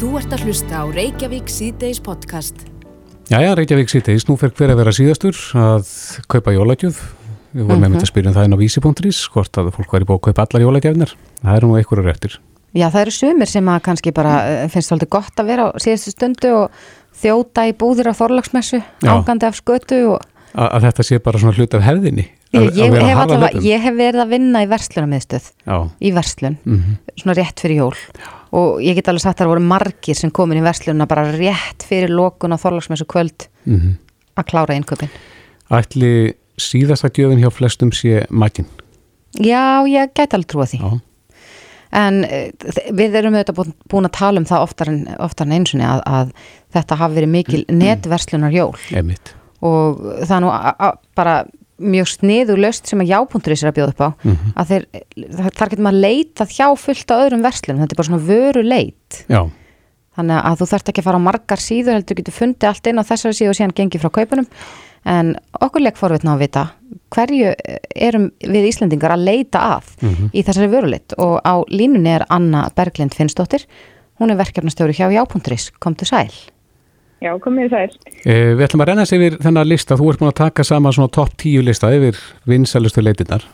Þú ert að hlusta á Reykjavík síðdeis podcast. Jæja, Reykjavík síðdeis, nú fer hver að vera síðastur að kaupa jólagjöf. Við vorum með mm -hmm. að spyrja um það inn á vísi.is, hvort að fólk væri búið að kaupa allar jólagjafnir. Það eru nú einhverju réttir. Já, það eru sumir sem að kannski bara eh, finnst svolítið gott að vera á síðastu stundu og þjóta í búðir á þorlagsmessu, ágandi af skötu og... A að þetta sé bara svona hlut af hefðinni. Ég, ég, hef allavega, ég hef verið að vinna í verslunarmiðstöð, í verslun, mm -hmm. svona rétt fyrir jól. Já og ég get alveg sagt að það voru margir sem komin í verslunna bara rétt fyrir lókun á þorlagsmessu kvöld mm -hmm. að klára einnköpin Ætli síðasta gjöfin hjá flestum sé makinn? Já, ég get alveg trúa því Já. en eh, við erum auðvitað búin að tala um það oftar en, en einsunni að, að þetta hafi verið mikil netverslunar jól Einmitt. og það nú bara mjög sniðu löst sem að jápunkturins er að bjóða upp á. Mm -hmm. að þeir, þar getur maður leitað hjá fullt á öðrum verslunum, þetta er bara svona vöru leit Já. þannig að þú þarfst ekki að fara á margar síður, heldur getur fundið allt inn á þessari síðu og síðan gengið frá kaupunum. En okkur leik forvitna að vita hverju erum við Íslandingar að leita að mm -hmm. í þessari vöruleitt og á línunni er Anna Berglind Finnsdóttir. Hún er verkefnastjóri hjá jápunkturins, kom til sæl Já, komið þær. Eh, við ætlum að renna sér yfir þennan lista. Þú ert búin að taka saman svona topp tíu lista yfir vinsælustu leitinnar.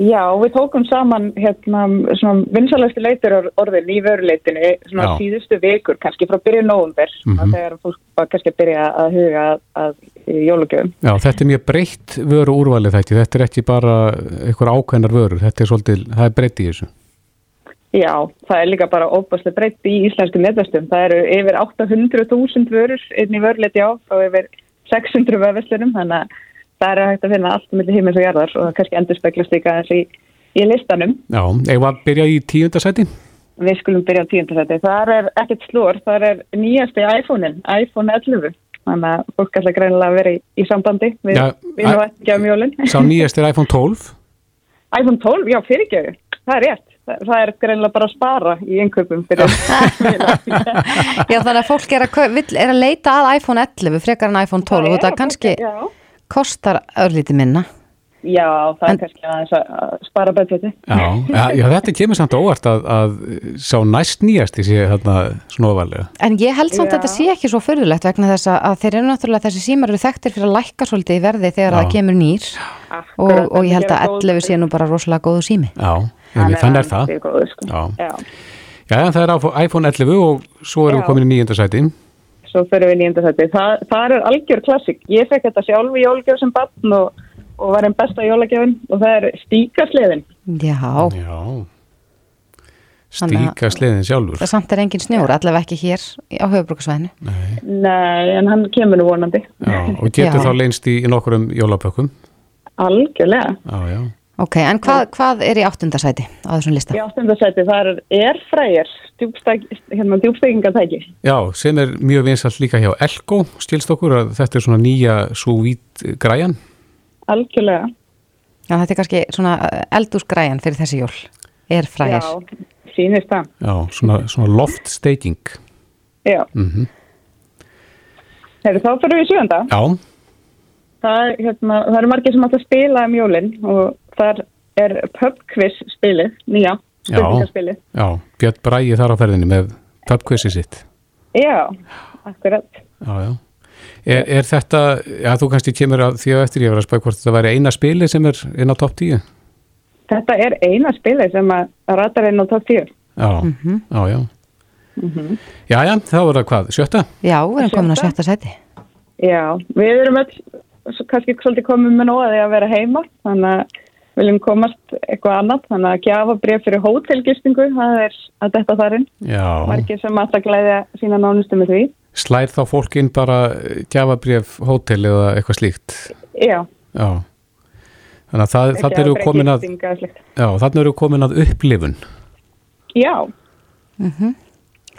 Já, við tókum saman hérna svona vinsælustu leitur orðin í vöruleitinu svona Já. síðustu vikur, kannski frá byrju nógumver, mm -hmm. þegar fólk var kannski að byrja að huga að, að jólugjöfum. Já, þetta er mjög breytt vöru úrvalið þetta. Þetta er ekki bara einhver ákveðnar vörur. Þetta er svolítið, það er breytt í þessu. Já, það er líka bara óbúslega breytt í íslensku netvæstum. Það eru yfir 800.000 vörur inn í vörleiti á og yfir 600 vöðveslunum þannig að það er hægt að finna allt með hímins og jarðar og það kannski endur speklast líka þessi í, í listanum. Já, eða byrja í tíundasæti? Við skulum byrja á tíundasæti. Það er ekkert slúr, það er nýjasti iPhone-in, iPhone 11 þannig að fólk ætla greinilega að vera í, í sambandi við við og ekki á mjólinn. Sá nýjasti er iPhone 12? iPhone 12, já fyrirgjöðu, það er rétt það er greinlega bara að spara í einköpum Já þannig að fólk er að, vill, er að leita að iPhone 11 frekar en iPhone 12 og það kannski já. kostar örlíti minna. Já, það en, er kannski að spara budgeti já, já, já, þetta kemur samt óvart að, að sá næst nýjast í sig þarna snóvalega En ég held samt að þetta sé ekki svo förðulegt vegna þess að þeir eru náttúrulega þessi símar eru þekktir fyrir að lækka svolítið í verði þegar það kemur nýr. Og, og ég held að 11 sé nú bara rosalega góðu sími. Já Þannig er það. Góður, sko. Já. Já. Já, það er iPhone 11 og svo erum við komin í nýjönda sæti. Svo fyrir við í nýjönda sæti. Það, er algjör klassik. Ég fekk þetta sjálf í jólgjöf sem barn og, og var einn besta jólagjöfin og það er stíkasliðin. Já. Já. Stíkasliðin sjálfur. Það samt er engin snjór, allavega ekki hér á höfubruksvæðinu. Nei. Nei, en hann kemur nú vonandi. Já, og getur þá leinst í, í nokkurum jólabökkum? Algjörlega. Já, já. Ok, en hvað, hvað er í áttundasæti á þessum lista? Í áttundasæti það er erfrægir, hérna djúbstekingatæki. Já, sem er mjög vinsalt líka hjá Elko, stilst okkur að þetta er svona nýja svo vít græjan? Algjörlega. Já, þetta er kannski svona eldúsgræjan fyrir þessi jól, erfrægir. Já, sínist það. Já, svona, svona loft staking. Já. Mm -hmm. Hefur þá fyrir við sjönda? Já það, hérna, það eru margir sem ætla að spila um jólinn og þar er pubquiz spilið, nýja spilið. Já, Björn Bræði þar á ferðinni með pubquizi sitt. Já, akkurat. Já, já. Er, er þetta, já þú kannski kemur að því að eftir ég var að spæða hvort þetta væri eina spili sem er inn á topp 10? Þetta er eina spili sem að ratar inn á topp 10. Já, mm -hmm. já, já. Mm -hmm. Já, já, þá er það hvað, sjötta? Já, við erum komin á sjötta seti. Já, við erum öll kannski svolítið komum með nóði að vera heima þannig að viljum komast eitthvað annað. Þannig að gefa bref fyrir hótelgistingu það er að detta þarinn margir sem alltaf glæðja sína nánustu með því. Slær þá fólkin bara gefa bref hótel eða eitthvað slíkt? Já, já. Þannig að það, þannig eru komin að já, þannig eru komin að upplifun. Já. Mm -hmm.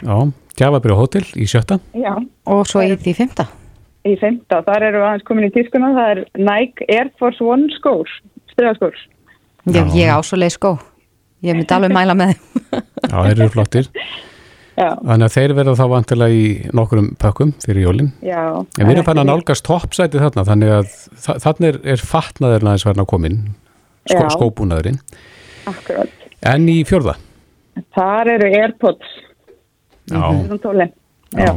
Já, gefa bref hótel í sjötta. Já. Og svo í því fymta í femta, þar eru við aðeins komin í tískuna það er Nike Air Force One skór stöðaskór Já, ég ásvoleið skó. Ég myndi alveg mæla með þeim. Já, þeir eru flottir. Já. Þannig að þeir verða þá vantilega í nokkurum pökkum fyrir jólinn En við erum fann að nálgast toppsæti þarna þannig að þannig er, er fatnaðurna eins verðin að komin skó, skóbúnaðurinn. Akkurat. En í fjörða? Þar eru Airpods. Já. Já. Já.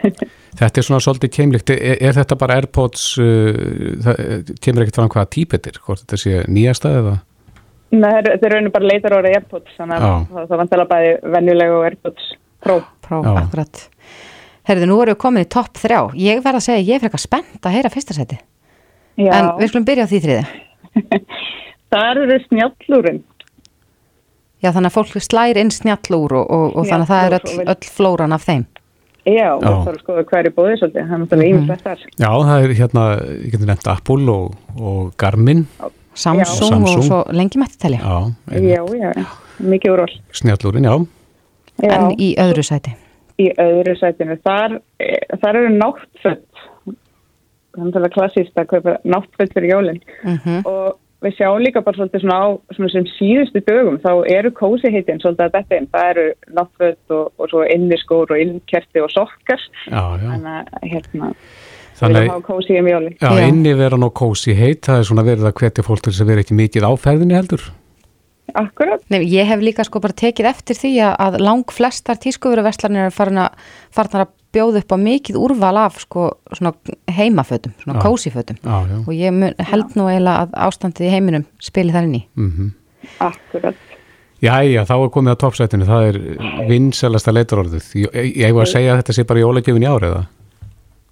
Þetta er svona svolítið keimlikt, er, er þetta bara Airpods, uh, það eh, kemur ekkert fram hvaða típ þetta er, hvort þetta sé nýjasta eða? Nei, er- þetta er raunin bara leitar orðið AirPods, þannig að það, það vantala bæði venjulegu og AirPods Pro. Pró, Já. akkurat Herðu, nú erum við komin í topp þrjá Ég verð að segja, ég er frekar spennt að heyra fyrsta seti Já, En við skulum byrja á því þriði það eru snjallúrin. Já, þannig að fólk slæri inn snjallúr og, og, og þannig að það er öll, öll flóran af þeim Já, Já. það er skoða hverju búið svolítið, það er náttúrulega ímislegt þar. Já, það er hérna, ég getur nefnt Apple og, og Garmin, Samsung, Samsung. og svo lengi mætti telja já, Já, já, já, mikið úrval. snjallúrin, já, Já, En í öðru sæti í öðru sætinu, þar, þar eru náttföld. Það er náttúrulega klassíst að kaupa náttföld fyrir jólinn. mm og við sjáum líka bara svolítið svona á svona sem síðustu dögum þá eru kósi heitin svolítið að þetta inn það eru náttföld og, og svo inniskór og innkerti og sokkar já, já. þannig að hérna Þannig, Já. inni vera nú kósi heit, það er svona verið að hvetja fólk til þess að vera ekki mikið á ferðinni heldur. Akkurat, Nei, ég hef líka sko bara tekið eftir því að, að lang flestar tískuvöruverslanir er farin að, bjóða upp á mikið úrval af sko svona heimafötum, svona kósifötum og ég mun, held nú eiginlega að ástandið í heiminum spili þar inn í. mhm. akkurat Jæja, þá er komið að toppsætinu, það er vinselasta leitarorðið. Ég, var að segja að þetta sé bara í árið, eða?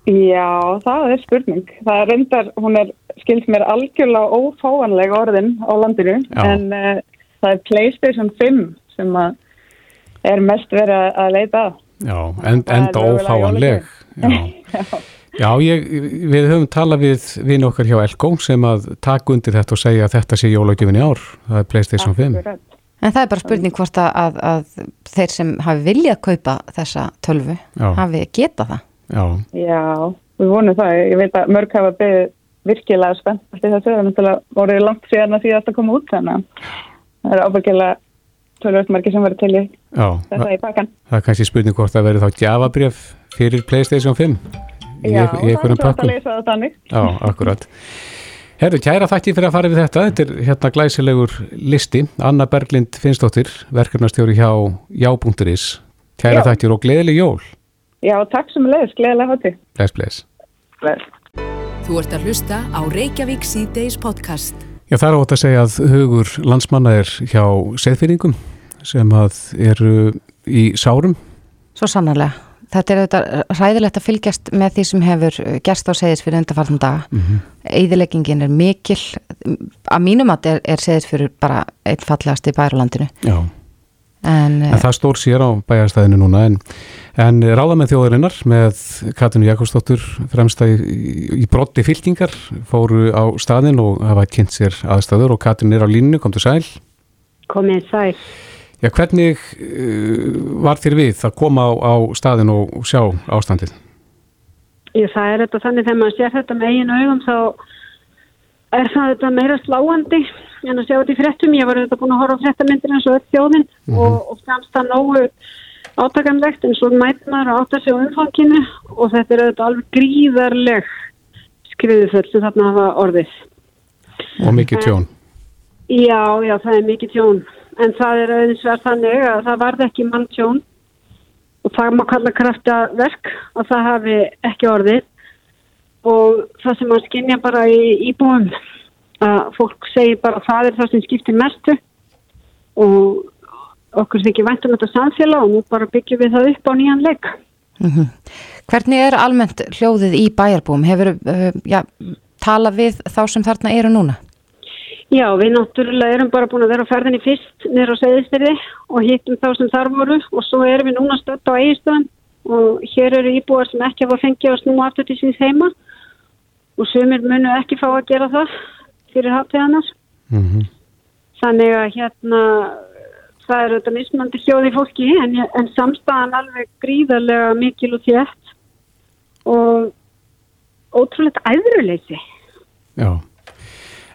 Já, það er spurning það er reyndar, hún er skilt mér algjörlega ófáanleg orðin á landinu Já. en uh, það er Playstation 5 sem að er mest verið að- að leita að Já, en, enda ófáanleg. Já, já ég, við höfum talað við vinn okkar hjá Elko sem að taka undir þetta og segja að þetta sé jólagjöfin í ár. Það er Playstation 5. Akkurat. En það er bara spurning hvort að, að, að þeir sem hafi viljað kaupa þessa tölvu Já. hafi getað það. Já, Já, við vonum það. Ég veit að mörg hafa beðið virkilega spennt eftir þessu. Það er náttúrulega voruð langt síðan að því að þetta koma út þannig að það er ábyggilega tölvöld margir sem verður til í já. þetta í pakkan. Það er kannski spurning hvort það verður þá gjafabrjöf fyrir Playstation 5 í, Já, í einhverjum það er svo pakkum. að leysa það þannig. Já, akkurat. Herru, kæra þætti fyrir að fara við þetta. Þetta er hérna glæsilegur listi. Anna Berglind Finnsdóttir, verkefnastjóri hjá já.is. Kæra Já. þættir og gleðileg jól. Já, takk sem leiðis. Gleðilega hátti. Bless, bless. Þú ert að hlusta á Reykjavík C-Days podcast. Já, það er ótt að segja að hugur landsmanna er hjá seðfyrringum sem að eru í sárum. Svo sannarlega. Þetta er auðvitað ræðilegt að fylgjast með því sem hefur gerst á segðis fyrir undarfarnum daga. Mm Mhm. Eðileggingin er mikil. Að mínum að er, er segðis fyrir bara einn fallegast í bærulandinu. Já, En, en það stór sér á bæjarstæðinu núna en, en ráða með þjóðarinnar með Katinu Jakobsdóttur fremsta í, í, brotti fylkingar fóru á staðin og hafa kynnt sér aðstæður og Katin er á línu, kom til sæl. komið sæl. Já, hvernig uh, var þér við að koma á, á staðin og sjá ástandið? Ég, það er þetta þannig þegar maður sér þetta með eigin augum þá er það þetta meira sláandi en að sjá þetta í fréttum. Ég var þetta búin að horfa á fréttamyndir eins og öll þjóðin og, og fannst það nógu átakanlegt en svo mæt maður að átta sig á umfanginu og þetta er þetta alveg gríðarleg skriðufull sem þarna hafa orðið. Og mikið tjón. Já, já, það er mikið tjón en það er auðvins verð þannig að það varð ekki mann tjón og það má kalla krafta verk að það hafi ekki orðið og það sem maður skinja bara í íbúum að fólk segir bara að það er það sem skiptir mestu og okkur þykir væntum þetta samfélag og nú bara byggjum við það upp á nýjan leik. mm Hvernig er almennt hljóðið í bæjarbúum? Hefur uh, já, tala við þá sem þarna eru núna? Já, við náttúrulega erum bara búin að vera á ferðinni fyrst nýra á segðistyrði og hittum þá sem þar voru og svo erum við núna stödd á eigistöðan og hér eru íbúar sem ekki hafa fengið að snúa aftur til síns heima og sumir munu ekki fá að gera það fyrir hátteganar. Mm Þannig að hérna það er auðvitað mismandi hljóði fólki en, en samstæðan alveg gríðarlega mikil og þétt og ótrúlegt æðruleysi. Já.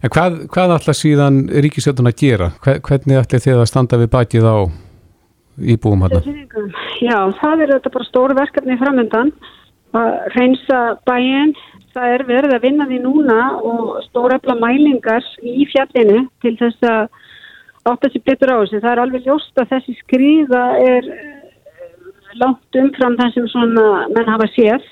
En hvað, hvað ætla síðan ríkisjöldun að gera? Hve- Hvernig ætla þið að standa við bakið á íbúum hérna? Já, það er þetta bara stóru verkefni framöndan að reynsa bæinn. Það er verið að vinna því núna og stórefla mælingar í fjallinu til þess að átta sér betur á þessu. Það er alveg ljóst að þessi skrýða er eh, langt umfram það sem svona menn hafa séð.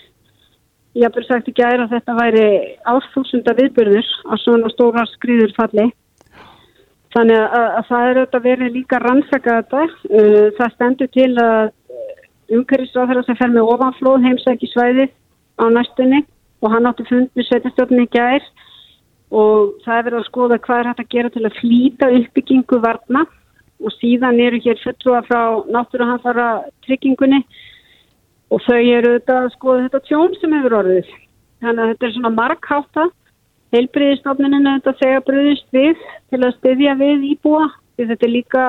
Ég haf verið sagt í gæri að þetta væri árþúsunda viðbyrður á svona stóra skriður falli. Þannig að, að það er auðvitað verið líka rannsaka þetta. Uh, það stendur til að umhverfisráðherra sem fer með ofanflóð heimsæki svæðið á næstunni og hann átti fund með sveitastjórnni í gæri og það er verið að skoða hvað er hægt að gera til að flýta uppbyggingu varna og síðan eru hér fulltrúa frá náttúruhanfara tryggingunni og þau eru að skoða þetta tjón sem hefur orðið. Þannig að þetta er svona markháta. Heilbriðistofninin er þetta þegar bröðist við til að styðja við íbúa því þetta er líka,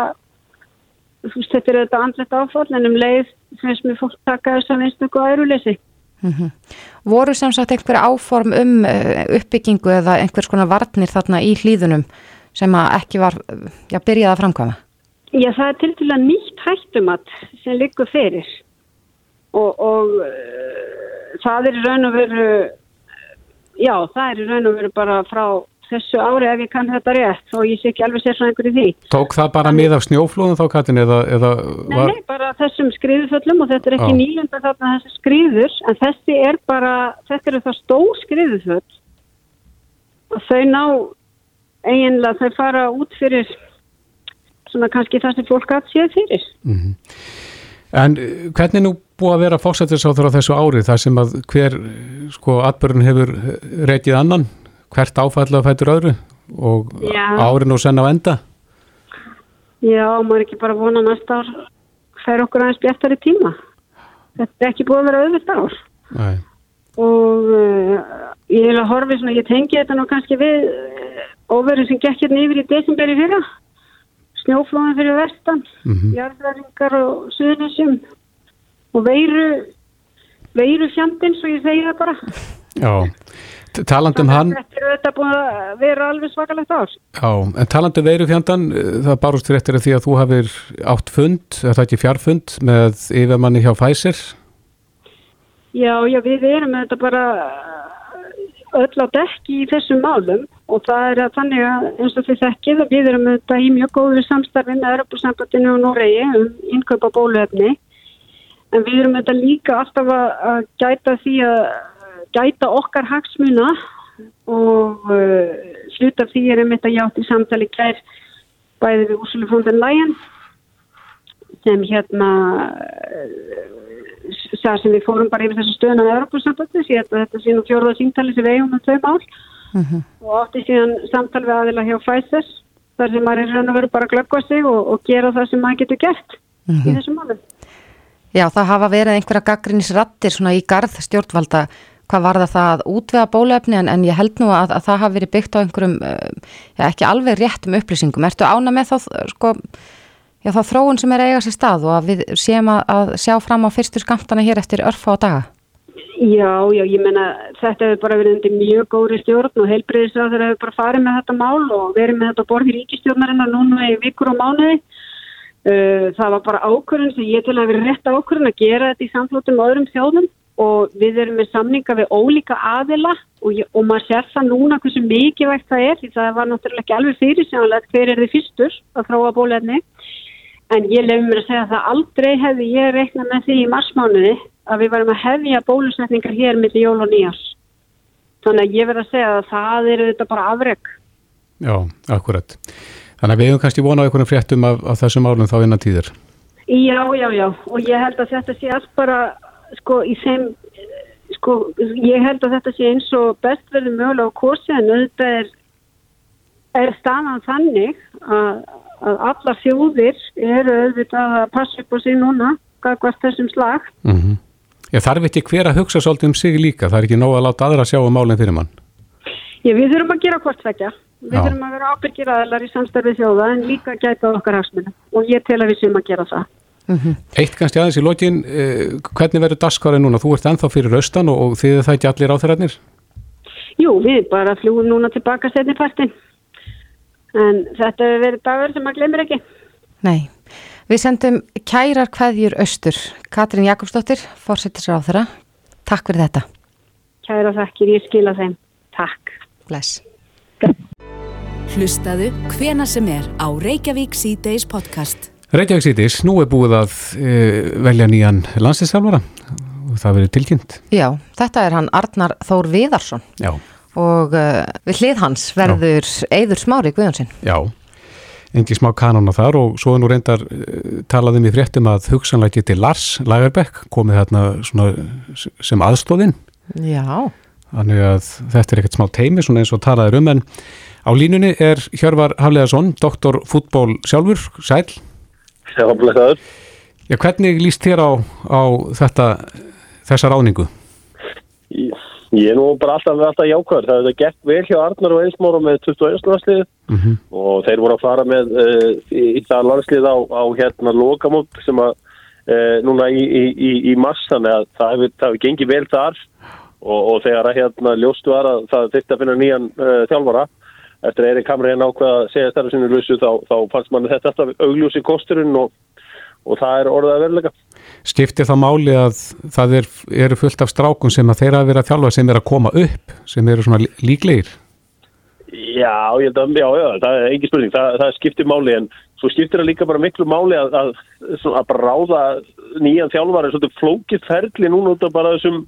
þú veist þetta er þetta andlet áfall en um leið sem við fólk taka þess að einstaklega og æruleysi. Mm -hmm. Voru sem sagt einhver áform um eh, uppbyggingu eða einhvers konar varnir þarna í hlýðunum sem ekki var, já, byrjaði að framkvæma? Já, það er til að nýtt hættumat sem liggur fyrir og, og uh, það er raun og veru, já, það er raun og veru bara frá þessu ári ef ég kann þetta rétt og ég sé ekki alveg sér svona einhverju því. Tók það bara mið af snjóflóðum þá Katin eða, eða var... Nei, nei, bara þessum skriðuföllum og þetta er ekki nýlunda þarna þessi skriður en þessi er bara, þetta eru það stó skriðuföll og þau ná eiginlega þau fara út fyrir svona kannski það sem fólk aðt séð fyrir. Mm -hmm. En eh, hvernig nú búið að vera fósættisáþur á þessu ári þar sem að hver sko atbörn hefur reykið annan hvert áfæðlega fættur öðru og Já. árin og senna á enda? Já, maður ekki bara vona næsta ár fær okkur aðeins bjartari tíma. Þetta er ekki búið að vera auðvilt ár. Nei. Og uh, ég vil að horfi svona, ég tengi þetta nú kannski við uh, óverðin sem gekk hérna yfir í desember í fyrra. Snjóflóðin fyrir vestan, mm -hmm. jarðverðingar og suðnessum og veiru, veiru fjandinn, svo ég segi það bara. Já, Talandum hann... Þetta er auðvitað búin að vera alveg svakalegt ár. Já, en talandum veiru fjandan, eh, það barust fyrir eftir því að þú hafið átt fund, það er ekki fjarfund, með yfirmanni hjá Pfizer. Já, já, við erum þetta bara öll á dekki í þessum málum og það er að þannig að eins og þið þekkið að við erum þetta í mjög góður samstarfi með Europasambandinu og Noregi um innkaupa bóluefni en við erum þetta líka alltaf að gæta því að gæta okkar hagsmuna og uh, sluta því er einmitt að játt í samtali kær bæði við Úrsula von der Leyen sem hérna það uh, sem við fórum bara yfir þessu stöðun á Europasambandi síðan þetta sé nú fjórða síntali sem við eigum með þau mál uh mhm. -huh. og átti síðan samtal við aðila hjá Pfizer þar sem maður er að vera bara að glöggva sig og, og gera það sem maður getur gert -huh. í mhm. þessum málum Já, það hafa verið einhverja gaggrinisrattir svona í garð stjórnvalda hvað var það að útvega bólefni en, en ég held nú að, að það hafi verið byggt á einhverjum, uh, já, ekki alveg réttum upplýsingum. Ertu ána með þá, sko, já, þá þróun sem er að eiga sér stað og að við séum að, að sjá fram á fyrstu skamtana hér eftir örfa á daga? Já, já, ég menna þetta hefur bara verið undir mjög góðri stjórn og heilbreyðisraður hefur bara farið með þetta mál og verið með þetta borð í ríkistjórnarinnar núna í vikur og mánuði. Uh, það var bara ákvörðun sem ég til að vera rétt ákvörðun að gera þetta í samflótum og öðrum þjóðum og við erum með samninga við ólíka aðila og, og maður sér það núna hversu mikilvægt það er því það var náttúrulega ekki alveg fyrir sem hver er þið fyrstur að þróa bólefni en ég lefum mér að segja að það aldrei hefði ég reiknað með því í marsmánuði að við varum að hefja bólusetningar hér millir jól og nýjars þannig að ég verð að segja að það eru þetta bara afreg Já, akkurat. Þannig að við hefum kannski vonað einhvern fréttum af, af þessum álum þá innan tíður Já, já, já. Og ég held að þetta sé allt bara sko í þeim sko ég held að þetta sé eins og best verður mögulega á kursi en auðvitað er, er staðan þannig að, að alla þjóðir eru auðvitað að passa upp á sig núna hvert þessum slag. Mm -hmm. Ég þarf ekki hver að hugsa svolítið um sig líka, það er ekki nóg að láta aðra sjá um málinn fyrir mann. Já, við þurfum að gera hvort vekja við Já. þurfum að vera ábyrgir aðlar í samstarfið þjóða en líka gæta okkar hagsmunum og ég tel að við sem að gera það Mm -hmm. Eitt kannski aðeins í lokin, eh, hvernig verður daskarið núna? Þú ert ennþá fyrir austan og, og þið er það ekki allir áþræðnir? Jú, við bara fljúum núna tilbaka setni partin en þetta hefur verið dagur sem maður glemir ekki. Nei, við sendum kærar hvaðjur austur. Katrín Jakobsdóttir, fórsettisra á þeirra. Takk fyrir þetta. Kæra þakkir, ég skila þeim. Takk. Bless. Hlustaðu hvena sem er á Reykjavík C-Days podcast. Reykjavík sýtis, nú er búið að e, velja nýjan landsinsálvara og það verið tilkynnt. Já, þetta er hann Arnar Þór Viðarsson Já, og uh, við hlið hans verður Eiður Smári Guðjónsson. já, engi smá kanona þar og svo er nú reyndar e, talaðum í fréttum að hugsanlega geti Lars Lagerbäck komið s- sem aðstóðinn. Já, Þannig að þetta er ekkert smá teimi svona eins og talaður um en á línunni er Hjörvar Hafleðarsson, doktor fútból sjálfur, sæl. Já, blessaður. Já, hvernig líst þér á, á þetta, þessa ráningu? Ég, ég er nú bara alltaf, alltaf jákvæður. Það hefði gett vel hjá Arnar og Einsmára með 21. landslið Mm og þeir voru að fara með uh, í, í það landslið á, á hérna lokamót sem að uh, núna í, í, í, í mars þannig að það hefur, það hefur gengið vel þar og, og þegar að hérna ljóstu var að það þurfti að finna nýjan uh, þjálfara eftir að Eirik Kamri hérna ákveða að segja stærra sinni lausu þá, þá fannst manni þetta alltaf augljósi kosturinn og, og það er orðið að veruleika. Skiptir það máli að það er, eru fullt af strákun sem að þeirra að vera þjálfa sem er að koma upp, sem eru svona lí- líklegir? Já, ég held að, já, já, það er engin spurning, það, það skiptir máli en svo skiptir það líka bara miklu máli að, að, að bara ráða nýjan þjálfari, svolítið flókið ferli núna út af bara þessum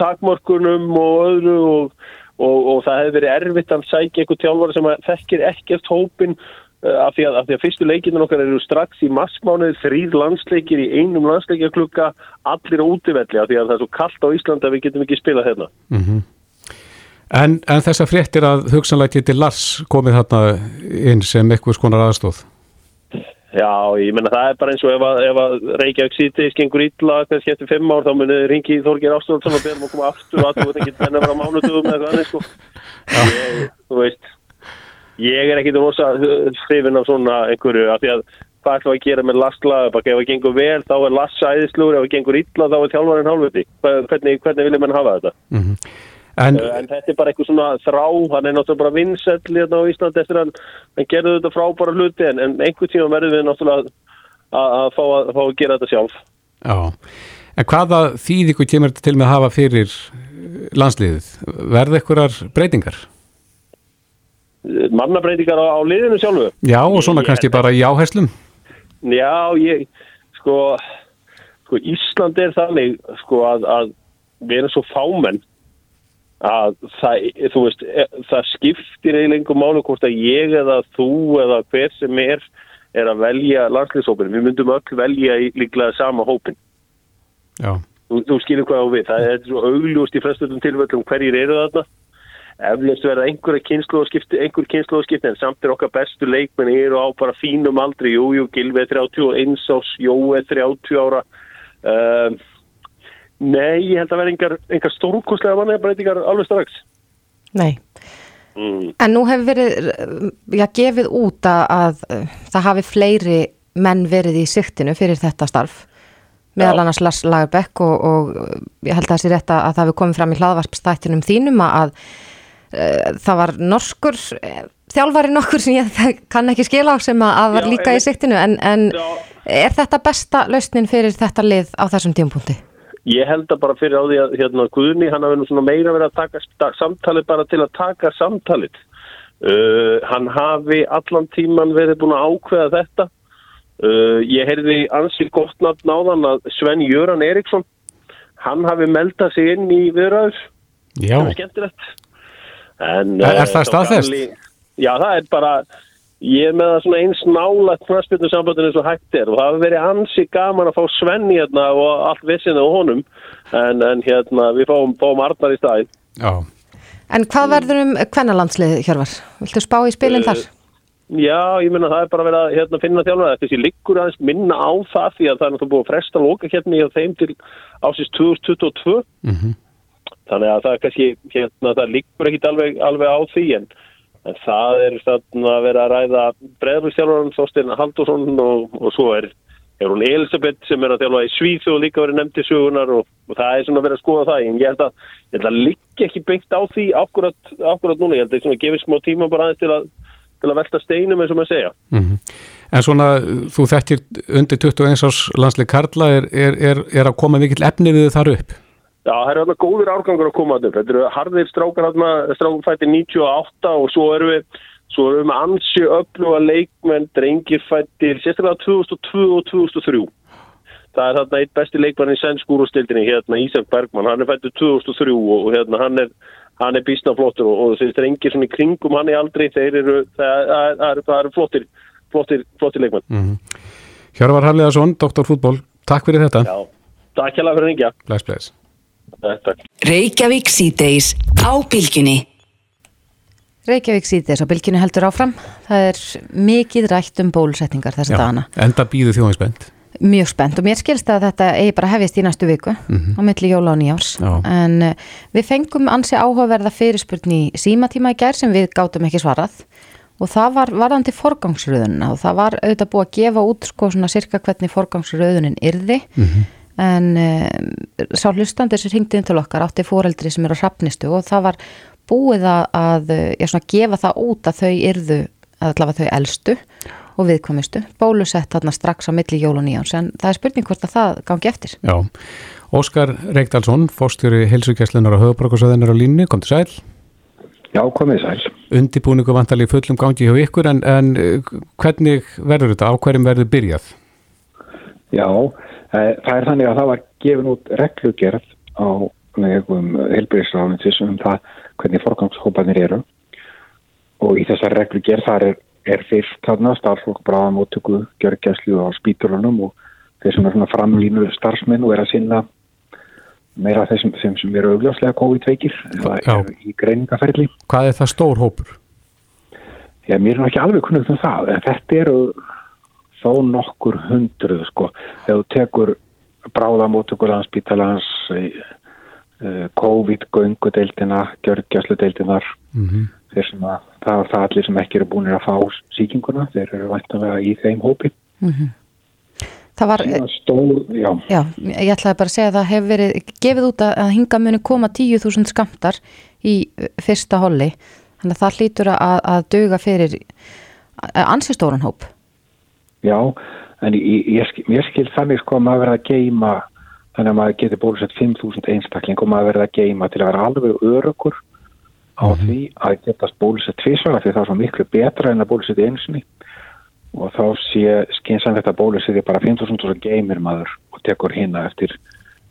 takmörkunum og öðru og, og, og það hefur verið erfitt að sækja einhver þjálfari sem þekkir ekkert hópin uh, af, því að, af því að fyrstu leikinu okkar eru strax í maskmánuð, þrýr landsleikir í einum landsleikjaklukka, allir útivelli af því að það er svo kallt á Íslanda að við getum ekki spilað hérna. Mm En, en þessa fréttir að hugsanlega geti Lars komið þarna inn sem eitthvað skonar aðstóð? Já, ég menna það er bara eins og ef að, ef að Reykjavík síðdeis gengur illa kannski eftir fimm ár þá munið ringi Þorgir Ástóldsson og beðum að koma aftur og að þú veit ekki menna að vera á mánutugum eða eitthvað annað sko. Ég, þú veist, ég er ekkit rosa hrifin af svona einhverju af því að hvað ætlum að gera með lastla ef það gengur vel þá er lassa æðislugur ef það gengur illa þá er þjálfarinn hálfviti hvernig, hvernig viljum mann hafa þetta? Mm En, Uh, En þetta er bara eitthvað svona þrá, hann er náttúrulega bara vinsell hérna á Íslandi eftir að hann gerði þetta frábæra hluti en, en einhvern tíma verðum við náttúrulega að, fá að fá að gera þetta sjálf. já, en hvaða þýðingu kemur þetta til með að hafa fyrir eh, landsliðið? Verða einhverjar breytingar? Uh, Mannabreitingar á, á liðinu sjálfu. Já, og svona Ég- kannski bara í áherslum? Já, ég, sko, sko Ísland er þannig, sko, að, að við erum svo fámenn að það, þú veist, e, það skiptir eiginlega einhver máli hvort að ég eða þú eða hver sem er er að velja landslýshópin. Við myndum öll velja líklega sama hópin. Já, Þú, þú skilur hvað á við. Það er svo augljóst í flestum tilfellum hverjir eru þarna. Eflust verða einhverja kynnslóðskipti, einhver kynnslóðskipti en samt er okkar bestu leikmenn eru á bara fínum aldri. Jú, jú, Gilvi er 31 ás, Jói er 30 ára. Um, nei, ég held að vera engar, engar stórkostlega mannabreitingar alveg strax. nei. Mm. En nú hefur verið, já, gefið út að, að uh, það hafi fleiri menn verið í siktinu fyrir þetta starf meðal annars Lars Lagerbäck og, og ég held að það sé rétt að, að það hefur komið fram í hlaðvarpstættinum þínum að, að uh, það var norskur uh, þjálfari nokkur sem ég kann ekki skila á sem að, var Já, líka í siktinu en, en Já. er þetta besta lausnin fyrir þetta lið á þessum tímpunkti? Ég held að bara fyrir á því að hérna, Guðni, hann hafi nú svona meira verið að taka sta- samtalið bara til að taka samtalið. Uh, hann hafi allan tíman verið búin að ákveða þetta. Uh, ég heyrði ansið gott nafn áðan að Sven Jöran Eriksson, hann hafi meldað sig inn í viðræður. já, Það er skemmtilegt. En, Er- er eh, það staðfest? Já, það er bara, ég er með það svona eins nála knarspilnu sambandinu eins og hægt er og það hafi verið ansi gaman að fá Svenni hérna og allt vissinu á honum en, en hérna við fáum, fáum Arnar í staðin. já. En hvað verður um kvennalandslið, Hjörvar? Viltu spá í spilin þar? Já, ég meina það er bara verið að hérna, finna þjálfara þetta þessi liggur aðeins minna á það því að það er náttúrulega búið að fresta loka hérna hjá þeim til ásins 2022 Mm þannig að það er kannski hérna, það liggur ekkit alveg, alveg á því en, en það er þarna að vera að ræða breðarvíkstjálfarinn Þorstein Haldursson og, og svo er, er hún Elisabeth sem er að þjálfa í Svíþjóð og líka verið nefndi sögunar og, og það er svona að vera að skoða það en ég held að, að liggja ekki byggt á því akkurat, akkurat núna, ég held að það gefið smá tíma bara aðeins til að til að velta steinum eins og maður segja. En svona, þú þekkir undir 21 árs landslið Karla er, er, er að koma mikill efni við þar upp? Já, það eru alveg góður árgangur að koma upp. Þetta eru harðir strákar strákar fættir 98 og svo eru við, svo erum við með ansi öfluga leikmenn, drengir fættir, sérstaklega 2002 og 2003. Það er þarna eitt besti leikmann í sennskúrustildinni, hérna Ísak Bergman, hann er fættur 2003 og, hérna hann er, hann er bísnaflottur og, og þessi drengir svona í kringum hann er aldrei, þeir eru, það eru er, er flottir, flottir, flottir leikmann. Mm -hmm. Hjörvar Harliðarsson, doktorfútból, takk fyrir þetta. Já, takk hjá bless. Reykjavík síðdeis á bylginni. Reykjavík síðdeis á bylginni heldur áfram. Það er mikið rætt um bólusetningar þess að dana. Enda býðu þjóðin spennt. Mjög spennt og mér skilst að þetta eigi bara hefist í næstu viku mm -hmm. á milli jóla og nýjárs. Já. En uh, við fengum ansi áhugaverða fyrirspurn í símatíma í gerð sem við gátum ekki svarað og það var varðandi forgangsröðunina og það var auðvitað búið að gefa út sko svona cirka hvernig forgangsröðunin yrði mm -hmm. En um, sá hlustandi sem ringdi inn til okkar átti fóreldri sem eru á hrafnistu og það var búið að, að já, svona, gefa það út að þau yrðu allavega þau elstu og viðkomistu bólusett þarna strax á milli jól og nýjáns en það er spurning hvort að það gangi eftir Já, Óskar Reykdalsson fórstjóri helsugæslunar á höfuborgarsöðunar á línni, kom til sæl Já, komið sæl. Undibúningu vantalið fullum gangi hjá ykkur en, en hvernig verður þetta? Á hverjum verður byrjað? Já, e, það er þannig að það var gefin út reglugerð á helbriðsráðinsis um það hvernig forgangshópanir eru og í þessar reglugerð þar er, er fyrst þarna starflokk bráðamóttöku, gjörgjæslu á spíturunum og þeir sem er svona framlínu starfsmenn og er að sinna meira þessum sem, sem eru augljóslega COVID-veikir í greiningaferðli. Hvað er það stór hópur? Já, mér er ekki alveg kunnugt um það. Þetta eru þó nokkur hundruð sko. Þegar þú tekur bráðamóttökur landsbítalans COVID-göngudeildina gjörgjæsludeildinar mm -hmm. þeir sem að það er það allir sem ekki eru búin að fá síkinguna, þeir eru vantanlega í þeim hópi mm -hmm. Það var, stór, já. já, ég ætlaði bara að segja að það hefur verið gefið út að hinga muni koma 10.000 skamtar í fyrsta holli, þannig að það hlýtur að, að döga fyrir ansistóran hóp. Já, en ég, ég, ég skil þannig sko að maður verða að geima, þannig að maður getur bólusett 5.000 einstakling og maður verða að geima til að vera alveg örugur á mm -hmm. því að getast bólusett tvísvara því það er svo miklu betra en að bólusett einsinni og þá sé skynsanlegt að bólusetja bara 5.000 geimir maður og tekur hinna eftir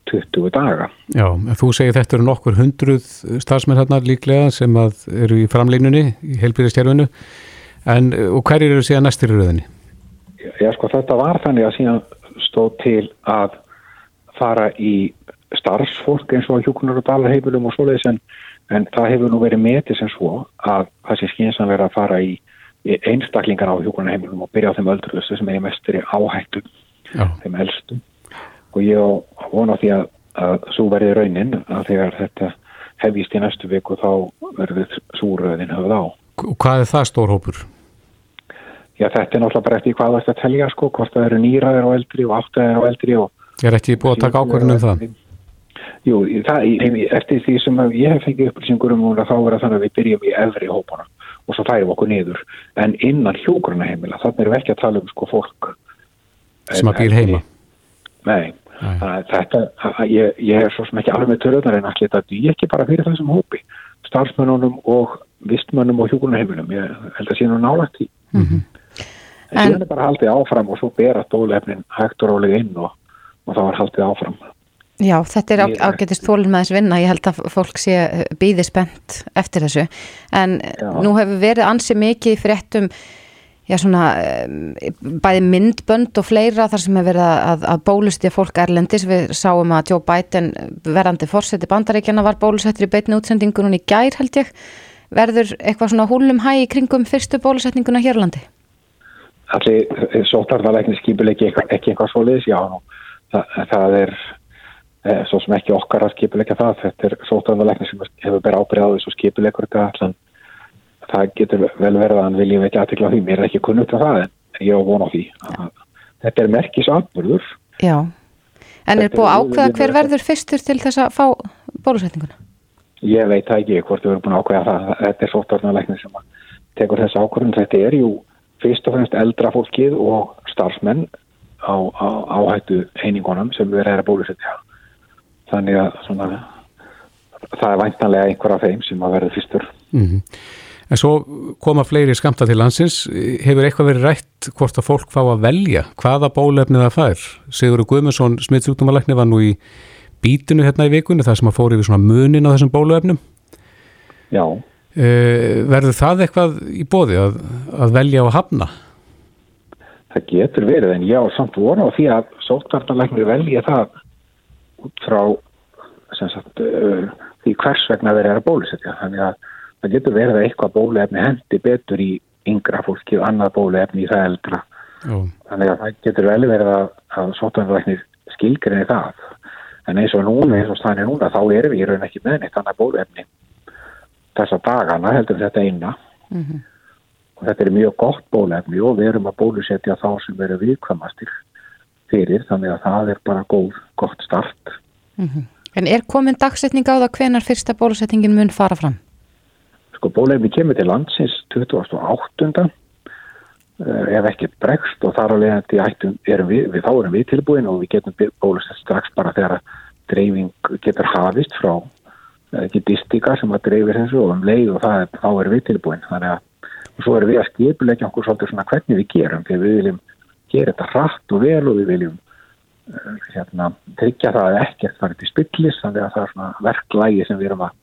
20 daga. Já, þú segir þetta eru nokkur hundruð starfsmenn hérna líklega sem eru í framlínunni í heilbyrðistjærfinu en og hverjir eru síðan næstir í rauðinni? Já, sko þetta var þannig að síðan stóð til að fara í starfsfólk eins og hjúkunar og dalarheifilum og svoleiðis en, en það hefur nú verið metið sem svo að það sé skynsanlega að fara í einstaklingar á hjókunarheimilum og byrja á þeim öldruðustu sem er í mestri áhættu Já. þeim elstu og ég vona því að, að svo verði raunin að þegar þetta hefist í næstu viku þá verður súröðin höfð á hvað er það stór hópur? Já þetta er náttúrulega bara eftir hvað það er að telja sko, hvort það eru nýraðir á eldri og áttaðir á eldri og er ekki búið að taka ákvörðunum um það? Jú, það, eftir því sem ég hef fengið upplýsingur um þá verða þannig að við byrjum í efri hópana og svo færum okkur niður. En innan hjókurna heimila, þannig erum við ekki að tala um sko fólk sem að býr heima? Nei, Nei. þetta ég, ég er svo sem ekki alveg með törðunar en allir þetta ég ekki bara fyrir þessum hópi starfsmönnunum og vistmönnum og hjókurna heimilum, ég held að sé nú nálægt í mm -hmm. En síðan er bara haldið áfram og svo berast ólefnin hægt og rálega inn og, og þá er haldið áfram. Já, þetta er ágætist þólinn með þess vinna, ég held að fólk sé býði spennt eftir þessu, en já. nú hefur verið ansi mikið fréttum, já svona bæði myndbönd og fleira þar sem hefur verið að, að bólusti fólk erlendis, við sáum að Joe Biden verandi fórseti bandaríkjana var bólusettur í beitni útsendingunum í gær held ég, verður eitthvað svona húlum hæ í kringum fyrstu bólusetninguna Hjörlandi? Allir, sótarðalækni skipilegi ekki, ekki eitthvað svoleiðis, já, það, það er svo sem ekki okkar að skipilegja það þetta er sótaðanleikni sem hefur verið ábyrðið á þessu skipilegur þetta það getur vel verið að hann viljum ekki aðtekla því, mér er ekki kunnugt af það en ég á vona því þetta er merkis atbyrður Já, en er búið ákveða hver verður fyrstur til þess að fá bólusetninguna? Ég veit það ekki hvort við erum búin að ákveða það. Þetta er sótaðanleikni sem tekur þess ákvörðun. Þetta er jú fyrst og fremst eldra fólkið og starfsmenn á, á áhættu einingunum sem erum að bólusetja þannig að svona, það er væntanlega einhver af þeim sem að verða fyrstur mm -hmm. En svo koma fleiri skamta til landsins, hefur eitthvað verið rætt hvort að fólk fá að velja hvaða bólefni það fær? Sigur Guðmundsson smittsjúkdómalækni var nú í bítinu hérna í vikunni, það sem að fóri við svona munin á þessum bólefnum. Já. Uh, verður það eitthvað í bóði að, að velja og hafna? Það getur verið en já, samt voru á því að sóttarnalæknir velja það út frá sagt, uh, því hvers vegna þeir eru að bólusetja. Þannig að það getur verið að eitthvað bóluefni hendi betur í yngra fólki og annað bóluefni í það eldra. Ó. Þannig að það getur vel verið að, að sóttarnalæknir skilgrinni það. En eins og núna, eins og stanir núna, þá erum við í raun ekki með neitt annað bóluefni þessa dagana heldur þetta eina. Mm -hmm. Og þetta er mjög gott bóluefni og við erum að bólusetja þá sem eru viðkvæmastir fyrir, þannig að það er bara góð, gott start. Mm -hmm. En er komin dagsetning á það hvenar fyrsta bólusetningin mun fara fram? Sko bólefni kemur til landsins 2008. Eh, ef ekki bregst og þar alveg við, við þá erum við tilbúin og við getum bólusett strax bara þegar dreifing getur hafist frá eh, ekki distika sem að dreifir þessu og um leið og það, þá erum við tilbúin þannig að og svo erum við að skipulegja okkur svolítið svona hvernig við gerum þegar við viljum gera þetta rætt og vel og við viljum uh, hérna, tryggja það að ekkert farið til spillis þannig að það er svona verklægi sem við erum að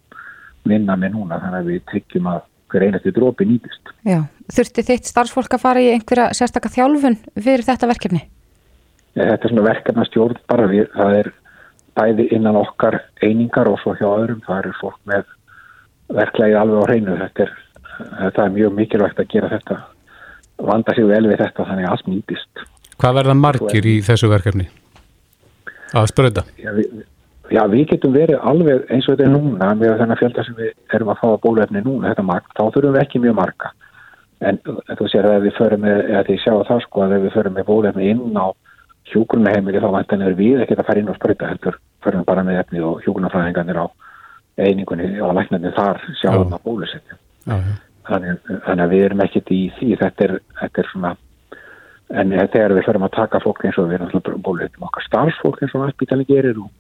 vinna með núna þannig að við tryggjum að hver einasti drópi nýtist. Já, þurfti þitt starfsfólk að fara í einhverja sérstakka þjálfun fyrir þetta verkefni? Ja, þetta er svona verkefnastjórn bara við, það er bæði innan okkar einingar og svo hjá öðrum, það eru fólk með verklægi alveg á hreinu, þetta er, þetta er mjög mikilvægt að gera þetta, vanda sig vel við þetta þannig að allt nýtist. Hvað verða margir í þessu verkefni? Að spröða? Já, Já, við getum verið alveg eins og þetta er núna með þennan fjölda sem við erum að fá að bólefni núna, þetta margt, þá þurfum við ekki mjög marga. En þú sér að við förum með, eða því sjá það sko að við förum með bólefni inn á hjókunaheimili þá vantan er við ekkert að fara inn og spröyta heldur, förum bara með efni og hjókunafræðingarnir á einingunni og læknarnir þar sjáum að bólusetja. Þannig, þannig að við erum ekkert í því, þetta er, þetta er svona, en þegar við förum að taka fólk eins og við erum bólusetjum okkar starfsfólk eins og aðspítali gerir og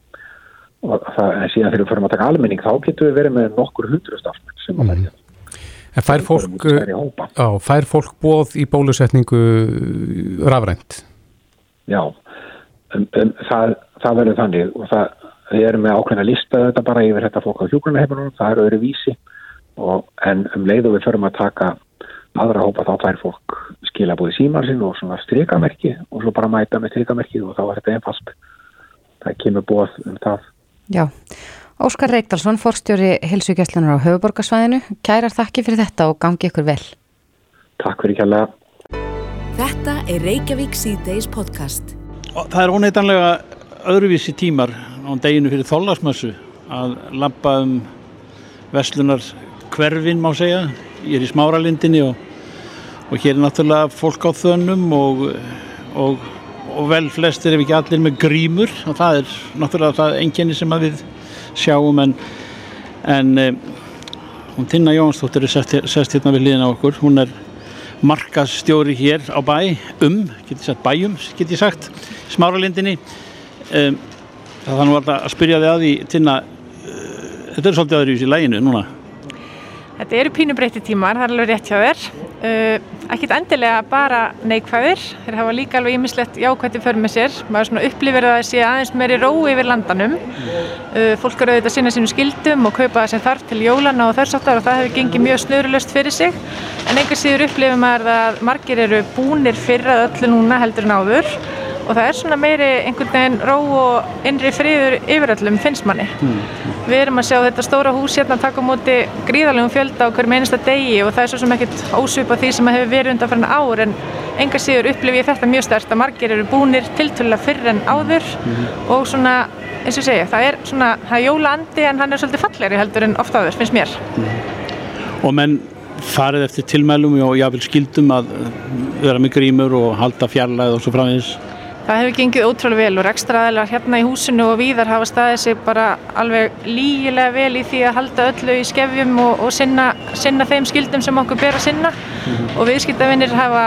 og það, en síðan þegar við förum að taka almenning þá getum við verið með nokkur hundru stafsmenn sem að verja. En fær fólk, á, fær fólk bóð í bólusetningu rafrænt? Já, um, um, það, það verður þannig og það, við erum með ákveðna lista þetta bara yfir þetta fólk á hjókunarheimunum, það eru öðru vísi og, en um leið og við förum að taka aðra hópa þá fær fólk skila búið símar sinn og svona strikamerki og svo bara mæta með strikamerki og þá er þetta einfalt. Það kemur bóð um það Já, Óskar Reykdalsson, forstjóri Hilsugjastlunar á höfuborgarsvæðinu. Kærar þakki fyrir þetta og gangi ykkur vel. Takk fyrir kjærlega. Þetta er Reykjavík C-Days podcast. Það er óneitanlega öðruvísi tímar á deginu fyrir þóllarsmössu að lappa um veslunar hverfin má segja. Ég er í smáralindinni og, og hér er náttúrulega fólk á þönum og, og og vel flestir ef ekki allir með grímur og það er náttúrulega það enginni sem við sjáum en, en um, hún Tinna Jónsdóttir er sest, sest hérna við liðin á okkur hún er markastjóri hér á bæ um, getur sagt bæjum getur sagt, smáralindinni um, þannig var að spyrja þig að því Tinna uh, þetta er svolítið aðrjus í læginu núna Þetta eru pínubreyti tímar, það er alveg rétt hjá þér. Uh, ekkert endilega bara neikvæðir, þeir hafa líka alveg ímislegt jákvætti för með sér. Maður svona upplifir að það sé aðeins meiri rói yfir landanum. Uh, fólk eru auðvitað að sinna sínum skildum og kaupa það sem þarf til jólana og þess aftar og það hefur gengið mjög snurulöst fyrir sig. En einhver síður upplifir maður að margir eru búnir fyrir að öllu núna heldur en áður og það er svona meiri einhvern veginn ró og innri friður yfiröllum finnst manni. Mm. Við erum að sjá þetta stóra hús hérna taka á móti gríðalegum fjölda á hverjum einasta degi og það er svo sem ekkert ósvipa því sem hefur verið undan fyrir ár en enga síður upplif ég þetta mjög stærst að margir eru búnir tiltölulega fyrr en áður mm. og svona eins og segja það er svona, það er jólaandi en hann er svolítið falleri heldur en ofta áður finnst mér. Mm. Og menn farið eftir tilmælum og jáfnvel skildum að vera með grímur og halda fjarlæð og svo framins Það hefur gengið ótrúlega vel og rekstraðilar hérna í húsinu og víðar hafa staðið sig bara alveg lígilega vel í því að halda öllu í skefjum og, og sinna, sinna þeim skildum sem okkur ber að sinna -hmm. og viðskiptavinnir hafa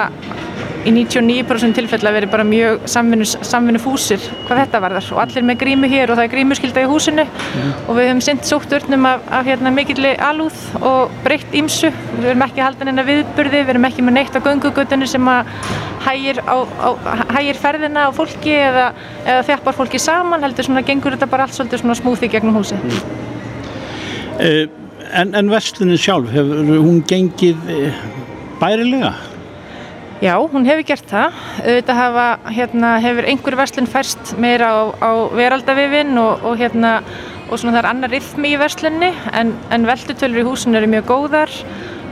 í 99% tilfella verið bara mjög samvinnu, samvinnu fúsir hvað þetta varðar. Og allir með grímu hér og það er grímuskylda í húsinu. Og við höfum sinnt sótturnum af, af hérna, mikilli alúð og breytt ímsu við erum ekki haldan inn að viðburði við erum ekki með neitt á göngugutunni sem að hægir, á, á, hægir ferðina á fólki eða, eða þjappar fólki saman heldur svona gengur þetta bara allt svolítið svona smúði gegnum húsi Uh, en, en verslunin sjálf, hefur hún gengið uh, bærilega? Já, hún hefur gert það. Þetta hafa, hérna, hefur einhver verslun færst meira á, á veraldavifin og, og, hérna, og svona það er annar rithmi í verslunni en, en veldutölur í húsinu eru mjög góðar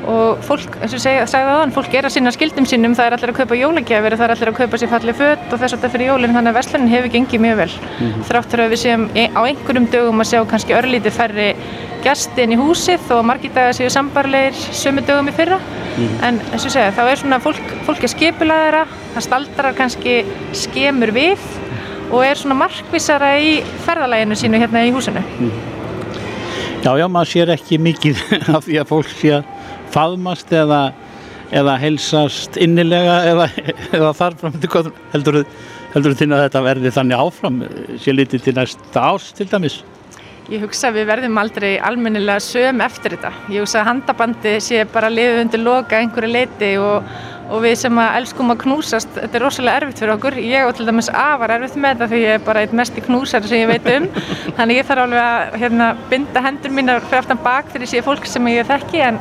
og fólk, eins og ég sagði það, fólk er að sinna skildum sínum, það er allir að kaupa jólagjafir, það er allir að kaupa sér fallið fött og þess að þetta fyrir jólinn, þannig að verslunin hefur gengið mjög vel. Mm -hmm. Þráttur að við séum á einhverjum dögum að sjá kannski örlítið færri gæsti inn í húsið og margir dagar séu sambarleir sömu dögum í fyrra. Mm. en eins og segja þá er svona fólk, fólk er skipilæðara það staldrar kannski skemur við og er svona markvísara í ferðalæginu sínu hérna í húsinu. Mm. Já, já, maður sér ekki mikið af því að fólk sé að faðmast eða, eða helsast innilega eða, eða þarfram heldur þú þinn að þetta verði þannig áfram? Sé litið til næsta ás til dæmis Ég hugsa að við verðum aldrei almennilega söm eftir þetta. Ég hugsa að handabandi sé bara liðið undir loka einhverju leiti og, og við sem að elskum að knúsast, þetta er rosalega erfitt fyrir okkur. Ég og til dæmis afar erfitt með þetta því ég er bara eitt mest í knúsari sem ég veit um. Þannig ég þarf alveg að hérna, binda hendur mínar fyrir aftan bak þegar ég sé fólk sem ég þekki en,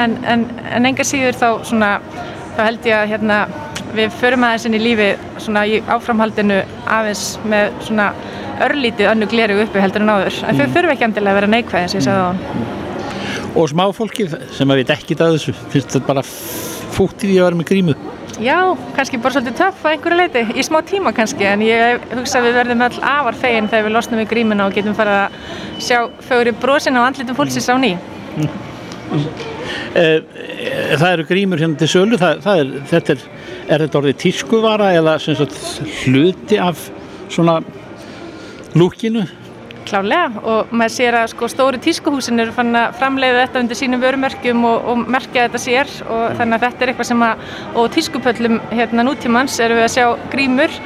en, en, en enga síður þá, svona, þá held ég að hérna, við förum aðeins inn í lífi svona, í áframhaldinu aðeins með svona örlítið önnu gleru uppi heldur en áður. En þau mm. þurfu ekki endilega að vera neikvæð eins og ég sagði á hann Og smáfólkið sem að veit ekki það þessu finnst þetta bara fútt í að vera með grímu? Já, kannski bara svolítið töff að einhverju leiti, í smá tíma kannski en ég hugsa að við verðum all afar fegin þegar við losnum við grímuna og getum farið að sjá fögur í brosin á andlitum fólksins á ný. Eh, Það eru grímur hérna til sölu það, það er, þetta er, er þetta orðið tískuvara eða sagt, hluti af svona lúkinu Klálega og maður sér að sko, stóri tískuhúsin eru fann að framleiða þetta undir sínum vörumerkjum og, og merkja þetta sér og mm. þannig að þetta er eitthvað sem að og tískupöllum hérna nútímanns eru við að sjá grímur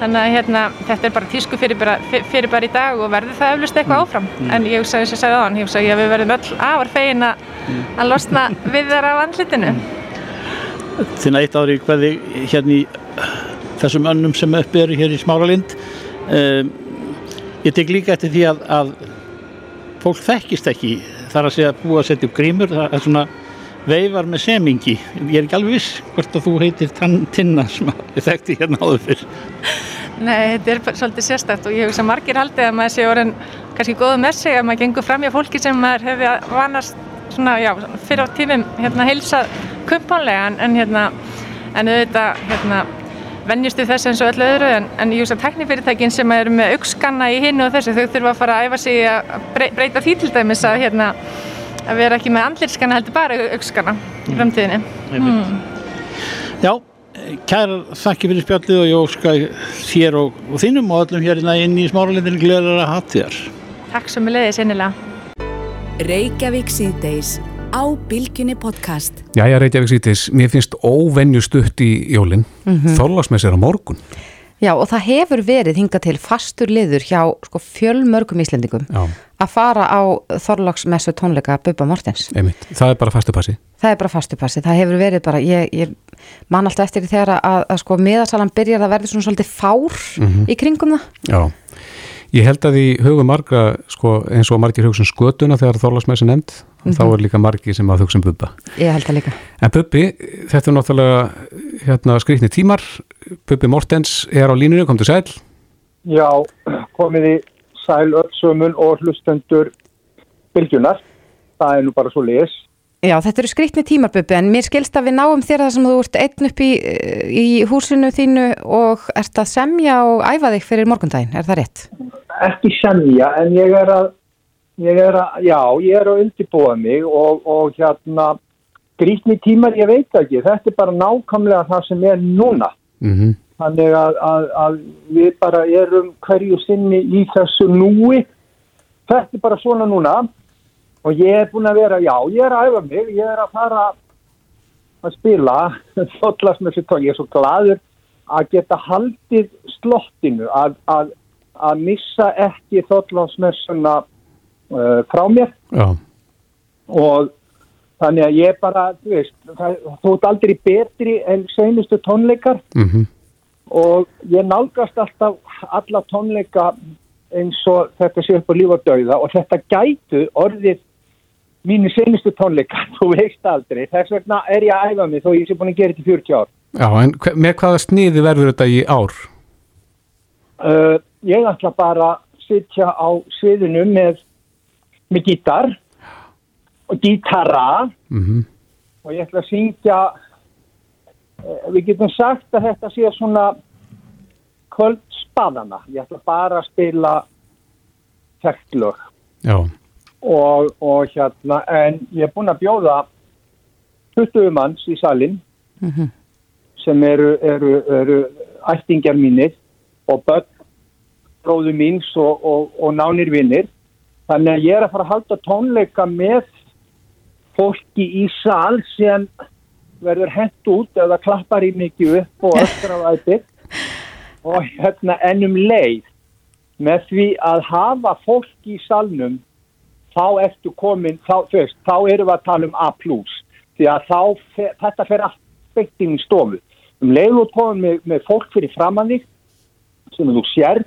þannig að hérna, þetta er bara tísku fyrir bara, fyrir bara í dag og verður það eflust eitthvað mm. áfram mm. en ég hugsa þess að það ég hugsa að við verðum öll afar fegin að, mm. að losna við þar á andlitinu Þinn að eitt ári hverði hérna í þessum önnum sem upp eru hér í Smáralind um, Ég tek líka eftir því að, að fólk þekkist ekki þar að segja að búa að setja upp grímur það er svona veifar með semingi. Ég er ekki alveg viss hvort að þú heitir Tinna sem ég þekkti hérna áður fyrr. Nei, þetta er svolítið sérstækt og ég hef þess að margir haldið að maður sé orðin kannski góð með sig að maður gengur fram hjá fólki sem maður hefði vanast svona, já, fyrir á tímum hérna heilsað kumpanlega en, en hérna en auðvitað hérna vennjustu þess eins og öllu öðru en, en ég veist að teknifyrirtækin sem eru með aukskanna í hinnu og þessu þau þurfa að fara að æfa sig að breyta því til dæmis að, hérna, að vera ekki með andlirskanna heldur bara aukskanna í framtíðinni. Mm. Já, kæra þakki fyrir spjallið og ég óska þér og, og þínum og öllum hérna inn í smáralindin glöðar að hatt þér. Takk svo mjög leiðis einnilega. Reykjavík síðdeis á Bilginni podcast. Jæja, Reykjavík sýtis, mér finnst óvenju stutt í jólinn, mm -hmm. þorlasmessir á morgun. Já, og það hefur verið hingað til fastur liður hjá sko, fjölmörgum íslendingum Já. að fara á þorlagsmessu tónleika Bubba Mortens. Einmitt, það er bara fastupassi. Það er bara fastupassi, það hefur verið bara, ég, ég man alltaf eftir þegar að, að, að sko miðarsalan byrjar að verði svona svolítið fár mm -hmm. í kringum það. Já. Ég held að í hugum marga, sko, eins og margir hugsun skötuna þegar þorlagsmessi nefnd, -hmm. þá er líka margi sem að hugsa um Bubba. Ég held að líka. En Bubbi, þetta er náttúrulega hérna, skrikni tímar. Bubbi Mortens er á línunni, kom til sæl. Já, komið í sæl öllsömun og hlustendur bylgjunar. Það er nú bara svo les. Já, þetta eru skriktni tímarböbu en mér skilst að við náum þér það sem þú ert einn upp í, í húsinu þínu og ert að semja og æfa þig fyrir morgundaginn, er það rétt? Ekki semja en ég er að, ég er að já, ég er að undirbúa mig og, og hérna skriktni tímar ég veit ekki, þetta er bara nákvæmlega það sem er núna. Mm -hmm. Þannig að, að, að við bara erum hverju sinni í þessu núi, þetta er bara svona núna. Og ég er búin að vera, já, ég er að æfa mig, ég er að fara að spila ég er svo gladur að geta haldið slottinu að, að, að missa ekki þóttlasmessuna uh, frá mér. Já, og þannig að ég bara, þú veist, það, þú ert aldrei betri en seinustu tónleikar. Mhm, og ég nálgast alltaf alla tónleika eins og þetta sé upp á líf og dauða. Og þetta gætu orðið mínu seinustu tónleika, þú veist aldrei. Þess vegna er ég að æfa mig þó ég sé búin að gera þetta í 40 ár. Já, en með hvaða sniði verður þetta í ár? uh, ég ætla bara að sitja á sviðinu með, með gítar og gítara. Mhm, og ég ætla að syngja uh, við getum sagt að þetta sé svona kvöldspaðana. Ég ætla bara að spila Já, og, og hérna en ég er búinn að bjóða 20 manns í salin sem eru, eru, eru ættingjar mínir og börn bróðu míns og, og, og nánir vinnir þannig að ég er að fara að halda tónleika með fólki í sal sem verður hent út eða klappar í mikið upp og öskar á ættir og hérna ennum leið með því að hafa fólki í salnum þá ertu komin, þá, veist, þá erum við að tala um A+, því að þá, þetta fer allt beitt inn í stofu. Um leiðu og komin með, með fólk fyrir framann þig, sem þú sér,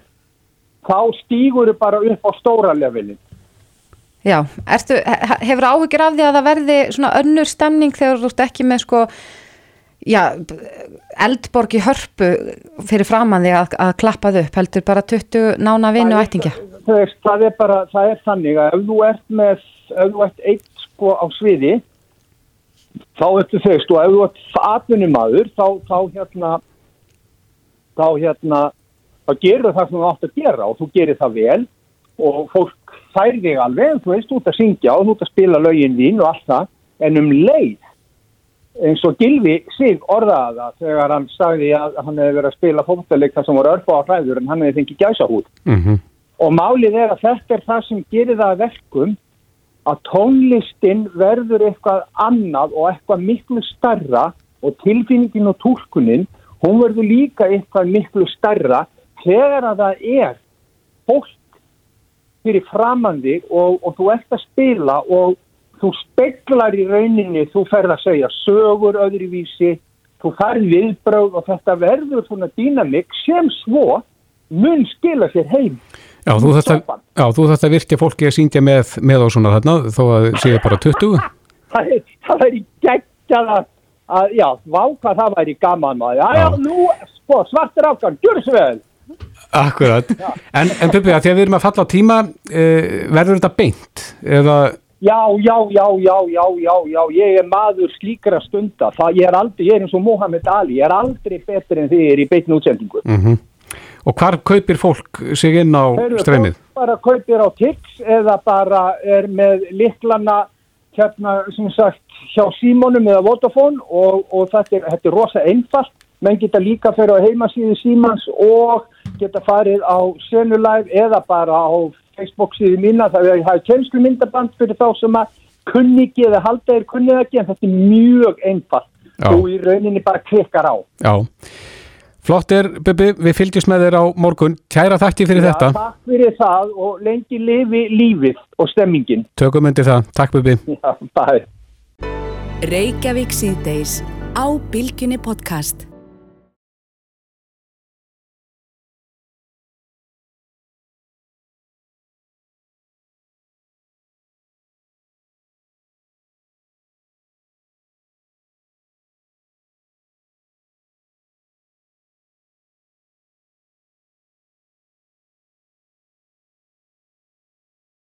þá stígur þau bara upp á stóra levelin. Já, ertu, he- hefur áhugir af því að það verði svona önnur stemning þegar þú ert ekki með sko já, eldborg í hörpu fyrir framann því að, að klappað upp? Heldur bara 20 nána vinu og ættingja? Þú veist, það er bara, það er þannig að ef þú ert með, ef þú ert eitt sko á sviði, þá ertu þú veist, og ef þú ert atvinnumadur, þá, þá hérna, þá hérna, þá gerur það sem þú átt að gera og þú gerir það vel og fólk fær þig alveg, þú veist, ert að syngja og ert að spila lögin þín og allt það, en um leið, eins og Gilvi sig orðaði það þegar hann sagði að hann hefði verið að spila fótaleik þar sem voru örfa á hræður en hann hefði fengið gæsa hút. mhm, Og málið er að þetta er það sem gerir það að verkum að tónlistin verður eitthvað annað og eitthvað miklu starra og tilfinningin og túlkunin, hún verður líka eitthvað miklu starra þegar að það er fólk fyrir framandi og, og þú ert að spila og þú speklar í rauninni, þú ferð að segja sögur öðruvísi, þú ferð viðbröð og þetta verður svona dýnamik sem svo mun skila sér heim. já, þú þarft að, að virkja fólki að syngja með, með á svona þarna, þó að séu bara 20. það, er- það væri geggjað að, að já, váka það væri gaman maður, já, já, nú, sko, svartir ákvæm, gjör svo vel Akkurat, en, en Puppi, að því að við erum að falla á tíma, uh, verður þetta beint? Eða, já, já, já, já, já, já, já ég er maður slíkra stunda. Það, ég er aldrei, ég er eins og Mohamed Ali ég er aldrei betur en þið í beitn útsendingu. Mhm, og hvar kaupir fólk sig inn á streymið? bara kaupir á Tix eða bara er með liklana hérna sem sagt hjá Símonum eða Vodafone og, og þetta, er, þetta er rosa einfalt. Menn geta líka fyrir á heimasíðu Símans og geta farið á Senulive eða bara á Facebook síðu mína. Það er að hafa kemslumyndaband fyrir þá sem að kunni ekki eða halda er kunnið ekki en þetta er mjög einfalt. Já. og í rauninni bara klikkar á. Já, flott er, Puppi, við fylgjumst með þér á morgun, kæra þakki fyrir þetta, Takk fyrir það og lengi lifi lífið og stemmingin. Tökum undir það, takk Puppi. Já, bæ Reykjavík síðdeis á Bilginni podcast.